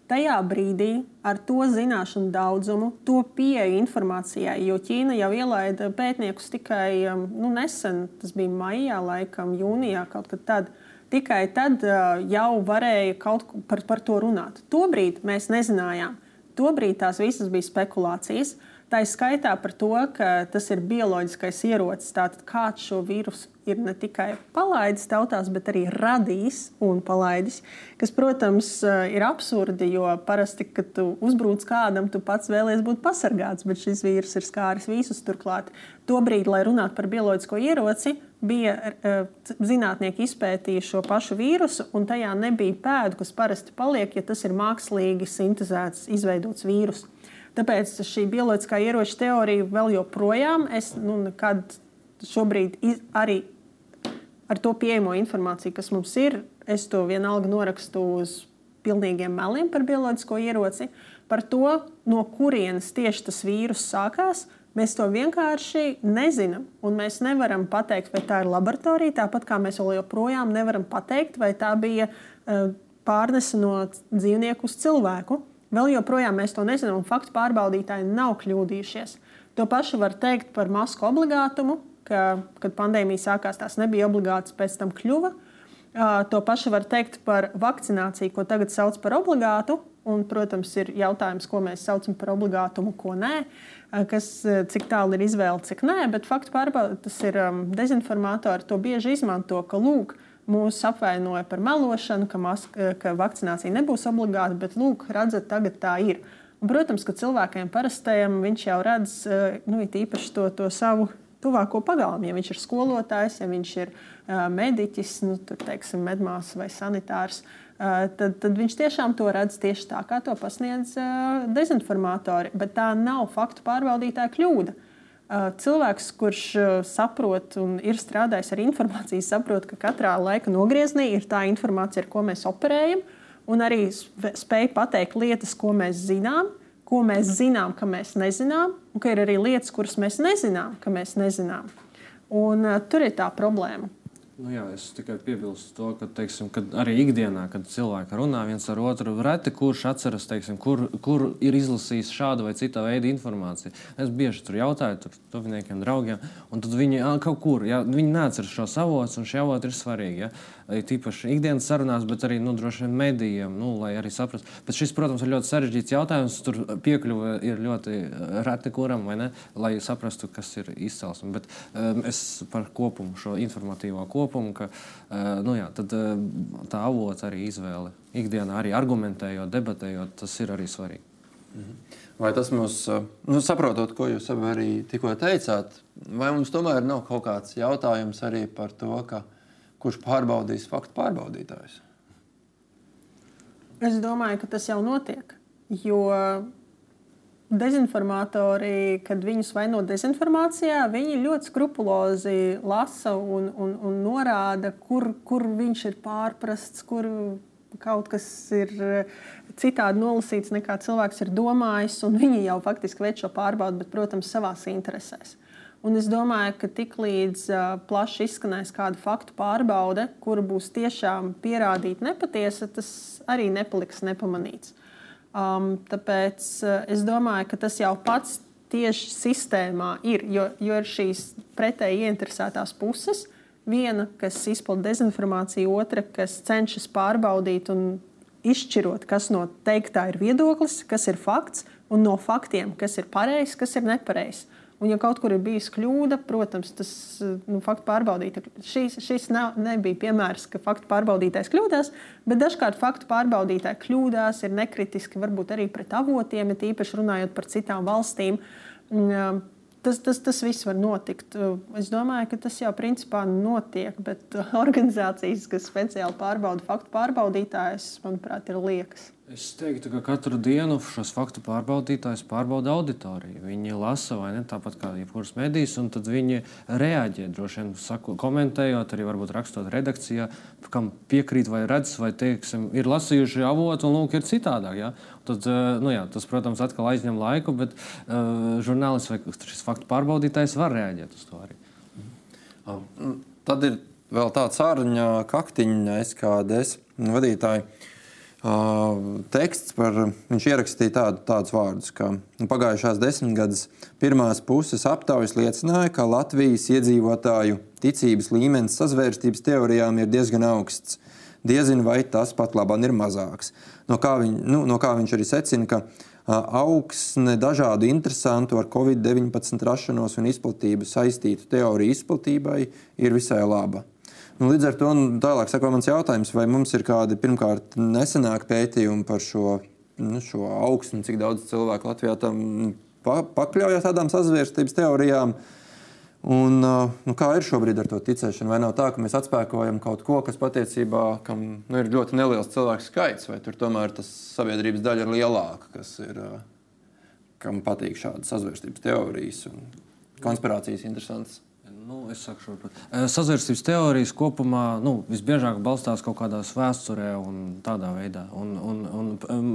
Tajā brīdī ar to zināšanu daudzumu, to pieeju informācijai, jo Ķīna jau ielaida pētniekus tikai um, nu, nesen, tas bija maijā, laikam, jūnijā, kaut kad tad. Tikai tad uh, jau varēja kaut par, par to runāt. Tobrīd mēs nezinājām. Tobrīd tās visas bija spekulācijas. Tā ir skaitā par to, ka tas ir bioloģiskais ierocis. Tātad kāds šo vīrusu ir ne tikai palaidis tautās, bet arī radījis un palaidis. Kas, protams, eh, ir absurdi, jo parasti, kad tu uzbrūc kādam, tu pats vēlies būt pasargāts, bet šis vīrus ir skāris visus. Turklāt, tobrīd, lai runātu par bioloģisko ieroci, bija uh, zinātnieki izpētījuši šo pašu vīrusu, un tajā nebija pēdu, kas parasti paliek, ja tas ir mākslīgi sintēzēts, izveidots vīrus. Tāpēc šī bioloģiskā ieroča teorija vēl joprojām es nu, nekad šobrīd arī ar to pieejamo informāciju, kas mums ir, es to vienalga norakstu uz pilnīgiem meliem par bioloģisko ieroci, par to, no kurienes tieši tas vīrus sākās. Mēs to vienkārši nezinām. Un mēs nevaram pateikt, vai tā ir laboratorija, tāpat kā mēs joprojām nevaram pateikt, vai tā bija uh, pārnese no dzīvnieku uz cilvēku. Vēl joprojām mēs to nezinām, un faktu pārbaudītāji nav kļūdījušies. To pašu var teikt par masku obligātumu, ka, kad pandēmija sākās, tās nebija obligātas, pēc tam kļuva. To pašu var teikt par vakcināciju, ko tagad sauc par obligātu. Un, protams, ir jautājums, ko mēs saucam par obligātumu, ko nē, kas, cik tālu ir izvēle, cik nē. Bet faktu pārbaude, tas ir um, dezinformatori, to bieži izmanto, ka lūk, mūs apvainoja par melošanu, ka, maska, ka vakcinācija nebūs obligāta, bet lūk, redzat, tagad tā ir. Un, protams, ka cilvēkiem parastajam viņš jau redz nu, īpaši to, to savu tuvāko pagalmu. Ja viņš ir skolotājs, ja viņš ir uh, mediķis, nu, tur, teiksim, medmāsa vai sanitārs, uh, Eh, tad, tad viņš tiešām to redz tieši tā, kā to pasniedz uh, dezinformatori. Bet tā nav faktu pārbaudītāja kļūda. Cilvēks, kurš saprot un ir strādājis ar informāciju, saprot, ka katrā laika nogriezienī ir tā informācija, ar ko mēs operējam, un arī spēj pateikt lietas, ko mēs zinām, ko mēs zinām, ka mēs nezinām, un ka ir arī lietas, kuras mēs nezinām, ka mēs nezinām. Un, uh, tur ir tā problēma. Nu jā, es tikai piebilstu to, ka teiksim, arī ikdienā, kad cilvēki runā viens ar otru, reti kurš atceras, teiksim, kur, kur ir izlasījis šādu vai citu veidu informāciju. Es bieži tur jautāju tur, tuviniekiem, draugiem, un viņi kaut kur, ja, viņi neatceras šos avotus, un šie avoti ir svarīgi. Ja? Tīpaši ikdienas sarunās, bet arī nu, droši vien medijiem, nu, lai arī saprastu. Bet šis, protams, ir ļoti sarežģīts jautājums. Tur piekļuve ir ļoti reti kuram, ne, lai saprastu, kas ir izcelsme. Bet um, es par kopumu, šo informatīvo kopumu ka nu, jā, tad, tā avots arī izvēle ikdienā, arī argumentējot, debatējot, tas ir arī svarīgi. Mhm. Vai tas mums, nu, saprotot, ko jūs arī tikko teicāt, vai mums tomēr nav kaut kāds jautājums arī par to, ka, kurš pārbaudīs faktu pārbaudītājus? Es domāju, ka tas jau notiek. Jo dezinformatori, kad viņus vaino dezinformācijā, viņi ļoti skrupulozi lasa un, un, un norāda, kur, kur viņš ir pārprasts, kur kaut kas ir citādi nolasīts, nekā cilvēks ir domājis. Viņi jau faktiski veic šo pārbaudi, bet, protams, savās interesēs. Un es domāju, ka tiklīdz uh, plaši izskanēs kāda faktu pārbaude, kura būs tiešām pierādīta nepatiesa, tas arī nepaliks nepamanīts. Um, tāpēc uh, es domāju, ka tas jau pats tieši sistēmā ir, jo, jo ir šīs pretēji ieinteresētās puses. Viena, kas izplata dezinformāciju, otra, kas cenšas pārbaudīt un izšķirot, kas no teiktā ir viedoklis, kas ir fakts, un no faktiem, kas ir pareizs, kas ir nepareizs. Un, ja kaut kur ir bijusi kļūda, protams, tas nu, faktu pārbaudītājs. Šis, šis nav, nebija piemērs, ka faktu pārbaudītājs kļūdās, bet dažkārt faktu pārbaudītāji kļūdās, ir nekritiski, varbūt arī pret avotiem, ir īpaši runājot par citām valstīm. Tas, tas, tas viss var notikt. Es domāju, ka tas jau principā notiek, bet [laughs] organizācijas, kas speciāli pārbauda faktu pārbaudītājus, manuprāt, ir liekas. Es teiktu, ka katru dienu šos faktu pārbaudītājus pārbauda auditorija. Viņi lasa vai ne tāpat kā jebkuras medijas, un tad viņi reaģē. Droši vien saku, komentējot, arī varbūt rakstot redakcijā, kam piekrīt vai redz, vai teiksim, ir lasījuši avotu un lūk, ir citādāk. Ja? Tad, eh, nu, jā, tas, protams, atkal aizņem laiku, bet uh, žurnālists vai šis faktu pārbaudītājs var reaģēt uz to arī. Mm, tad ir vēl tāds ārņa kaktiņa SKDS vadītāji teksts par, viņš ierakstīja tādu, tādus vārdus, ka nu, pagājušās desmitgades pirmās puses aptaujas liecināja, ka Latvijas iedzīvotāju ticības līmenis sazvērstības teorijām ir diezgan augsts. Diezinu, vai tas pat labāk ir mazāks. No kā, viņ, nu, no kā viņš arī secina, ka augsne dažādu interesantu ar Covid-19 rašanos un izplatību saistītu teoriju izplatībai ir visai laba. Nu, līdz ar to nu, tālāk sako mans jautājums, vai mums ir kādi pirmkārt nesenāki pētījumi par šo, nu, šo augstu, cik daudz cilvēku Latvijā tam pa, pakļaujas tādām sazvērstības teorijām. Un, nu, kā ir šobrīd ar to ticēšanu? Vai nav tā, ka mēs atspēkojam kaut ko, kas patiesībā kam, nu, ir ļoti neliels cilvēku skaits, vai tur tomēr tas sabiedrības daļa ir lielāka, kas ir, kam patīk šādas sazvērstības teorijas un konspirācijas interesantas? Nu, es saku, Sazvērstības teorijas kopumā nu, visbiežāk balstās kaut kādās vēsturē un tādā veidā. Un, un, un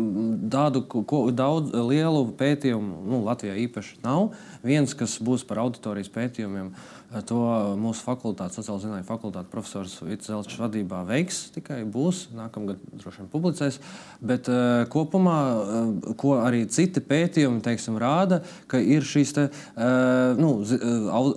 tādu ko, daudz lielu pētījumu nu, Latvijā īpaši nav. Viens, kas būs par auditorijas pētījumiem, uh, To mūsu fakultāte, sociālā zinātnē, fakultāte profesors Vitselčs vadībā veiks, tikai būs, nākamgad droši vien publicēs. Bet uh, kopumā, uh, ko arī citi pētījumi teiksim, rāda, ka ir šīs te, uh, nu, zi, uh,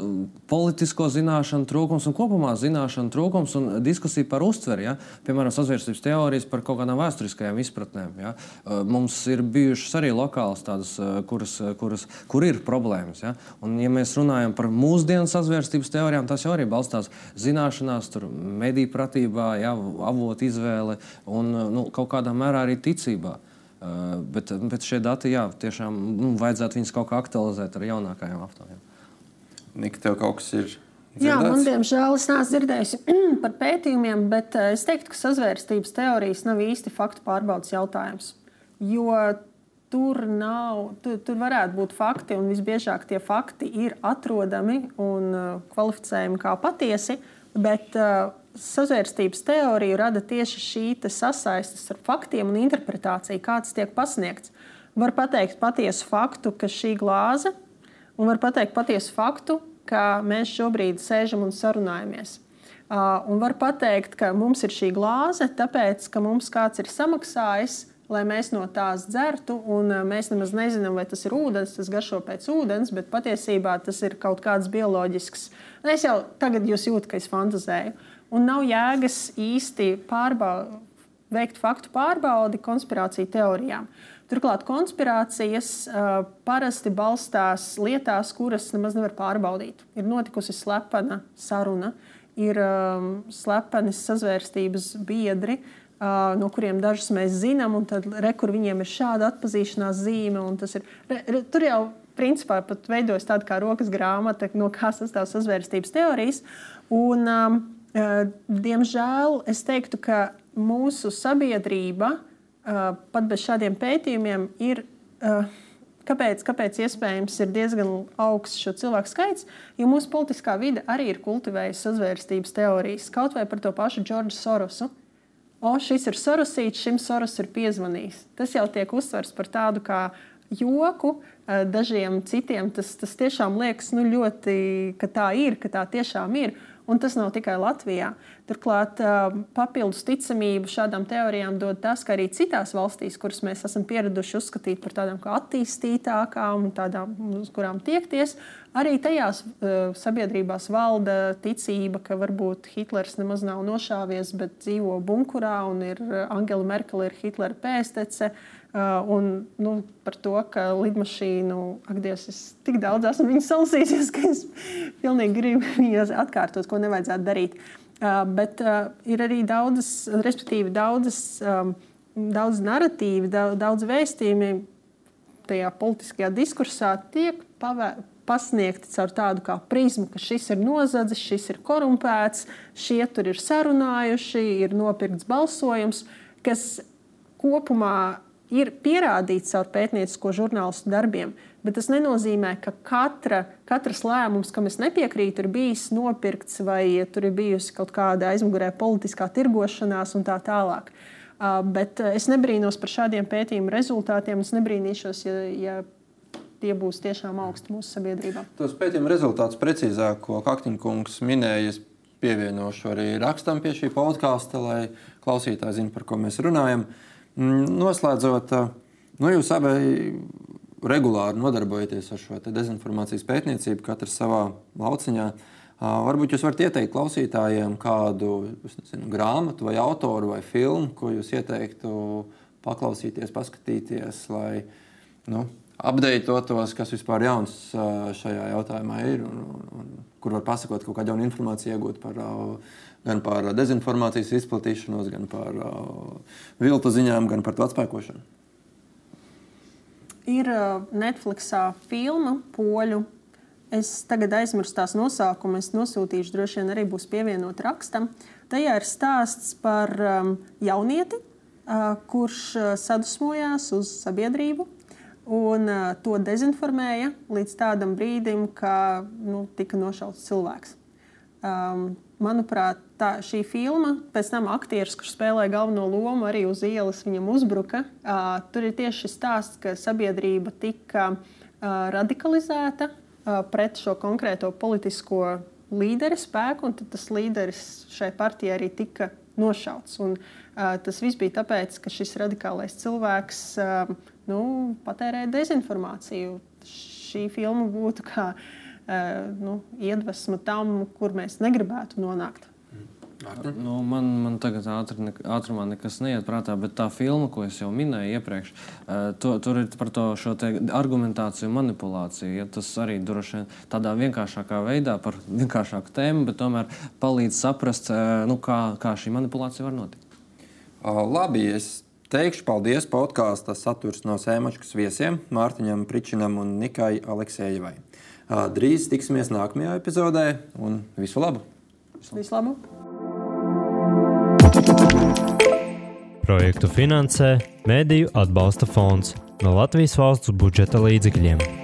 politisko zināšanu trūkums un kopumā zināšanu trūkums un diskusija par uztveri. Ja? Piemēram, sazvērstības teorijas par kaut kādām vēsturiskajām izpratnēm. Ja? Uh, mums ir bijušas arī lokālas tādas, uh, kuras, kuras, kur ir problēmas. Ja? Un, ja mēs runājam par mūsdienu sazvērstības, pārvērstības teorijām tas jau arī balstās zināšanās, mediju pratībā, jā, avotu izvēle un nu, kaut kādā mērā arī ticībā. Uh, bet, bet šie dati, jā, tiešām nu, vajadzētu viņus kaut kā aktualizēt ar jaunākajiem aptaujām. Nika, tev kaut kas ir Dzirdēts? Jā, man diemžēl es neesmu dzirdējusi [clears throat] par pētījumiem, bet es teiktu, ka sazvērstības teorijas nav īsti faktu pārbaudas jautājums. Jo tur nav, tur, tur varētu būt fakti, un visbiežāk tie fakti ir atrodami un uh, kvalificējami kā patiesi, bet uh, sazvērstības teorija rada tieši šī sasaistes ar faktiem un interpretāciju, kāds tiek pasniegts. Var pateikt patiesu faktu, ka šī glāze, un var pateikt patiesu faktu, ka mēs šobrīd sēžam un sarunājamies. Uh, un var pateikt, ka mums ir šī glāze, tāpēc, ka mums kāds ir samaksājis lai mēs no tās dzertu. Mēs nemaz nezinām, vai tas ir ūdens, tas garšo pēc ūdens, bet patiesībā tas ir kaut kāds bioloģisks. Es jau tagad jūtu, ka es fantazēju. Un nav jēgas īsti pārbaudīt, veikt faktu pārbaudi konspirāciju teorijām. Turklāt konspirācijas uh, parasti balstās lietās, kuras nemaz nevar pārbaudīt. Ir notikusi slepena saruna, ir um, slepeni sazvērstības biedri, no kuriem dažus mēs zinām, un tad re, kur viņiem ir šāda atpazīšanās zīme. Ir, re, re, tur jau principā pat veidojas tāda kā rokas grāmata, no kā sastāv sazvērstības teorijas. Un, um, diemžēl es teiktu, ka mūsu sabiedrība uh, pat bez šādiem pētījumiem ir. Uh, Kāpēc, kāpēc iespējams ir diezgan augsts šo cilvēku skaits? Jo mūsu politiskā vide arī ir kultivējusi sazvērstības teorijas, kaut vai par to pašu Džordžu Sorosu. Uh, o, šis ir sorosīts, šim soros ir piezvanījis. Tas jau tiek uztverts par tādu kā joku. Eh, dažiem citiem tas, tas tiešām liekas nu, ļoti, ka tā ir, ka tā tiešām ir. Un tas nav tikai Latvijā. Turklāt papildus ticamību šādām teorijām dod tas, ka arī citās valstīs, kuras mēs esam pieraduši uzskatīt par tādām kā attīstītākām tādām, uz kurām tiekties, arī tajās sabiedrībās valda ticība, ka varbūt Hitlers nemaz nav nošāvies, bet dzīvo bunkurā un ir Angela Merkele ir Hitlera pēstece. Uh, un nu, par to, ka lidmašīnu, ak, Dievs, es tik daudz esmu viņu salasījusies, [laughs] ka es pilnīgi gribu viņas atkārtot, ko nevajadzētu darīt. Uh, bet uh, ir arī daudzas, respektīvi, daudzas, um, daudz narratīvi, daudz, vēstījumi tajā politiskajā diskursā tiek pavē, pasniegti caur tādu kā prizmu, ka šis ir nozadzis, šis ir korumpēts, šie tur ir sarunājuši, ir nopirkts balsojums, kas kopumā ir pierādīts caur pētniecisko žurnālistu darbiem. Bet tas nenozīmē, ka katra, katrs lēmums, kam es nepiekrītu, ir bijis nopirkts vai tur ir bijusi kaut kāda aizmugurē politiskā tirgošanās un tā tālāk. Uh, bet es nebrīnos par šādiem pētījumu rezultātiem. Es nebrīnīšos, ja, ja tie būs tiešām augsti mūsu sabiedrībā. Tos pētījumu rezultātus precīzāk, ko Kaktiņkungs minēja, pievienošu arī rakstam pie šī podkāsta, lai klausītāji zinātu, par ko mēs runājam. Uh, noslēdzot, nu, jūs abi regulāri nodarbojaties ar šo dezinformācijas pētniecību, katrs savā lauciņā. Varbūt jūs varat ieteikt klausītājiem kādu nezinu, grāmatu, vai autoru, vai filmu, ko jūs ieteiktu paklausīties, paskatīties, lai nu, apdeitotos, kas vispār jauns šajā jautājumā ir, un, un, un kur var pasakot kaut kādu jaunu informāciju, iegūt par gan par dezinformācijas izplatīšanos, gan par uh, viltu ziņām, gan par to atspēkošanu. Ir uh, Netflixā filma poļu. Es tagad aizmirsu tās nosaukumu, es nosūtīšu, droši vien arī būs pievienot rakstam. Tajā ir stāsts par um, jaunieti, uh, kurš uh, sadusmojās uz sabiedrību Un uh, to dezinformēja līdz tādam brīdim, kad nu, tika nošauts cilvēks. Um, manuprāt, tā, šī filma, pēc tam aktieris, kurš spēlēja galveno lomu, arī uz ielas viņam uzbruka. Uh, tur ir tieši šis stāsts, ka sabiedrība tika uh, radikalizēta uh, pret šo konkrēto politisko līderi spēku, un tas līderis šai partijai arī tika nošauts. Un, uh, tas viss bija tāpēc, ka šis radikālais cilvēks uh, nu, patērēja dezinformāciju. Šī filma būtu kā uh, nu, iedvesma tam, kur mēs negribētu nonākt. Nu, man, man tagad ātri, ne, ātrumā nekas neiet prātā, bet tā filma, ko es jau minēju iepriekš, uh, to, tur ir par to argumentāciju, manipulāciju. Ja, tas arī droši vien tādā vienkāršākā veidā, par vienkāršāku tēmu, bet tomēr palīdz saprast, uh, nu, kā, kā šī manipulācija var notikt. Uh, labi, es teikšu paldies podkāstu saturs no Sēmačkas viesiem Mārtiņam Pričinam un Nikai Aleksējevai. Drīz tiksimies nākamajā epizodē un visu labu! Visu labu! Projektu finansē Mēdīju atbalsta fonds no Latvijas valsts budžeta līdzekļiem.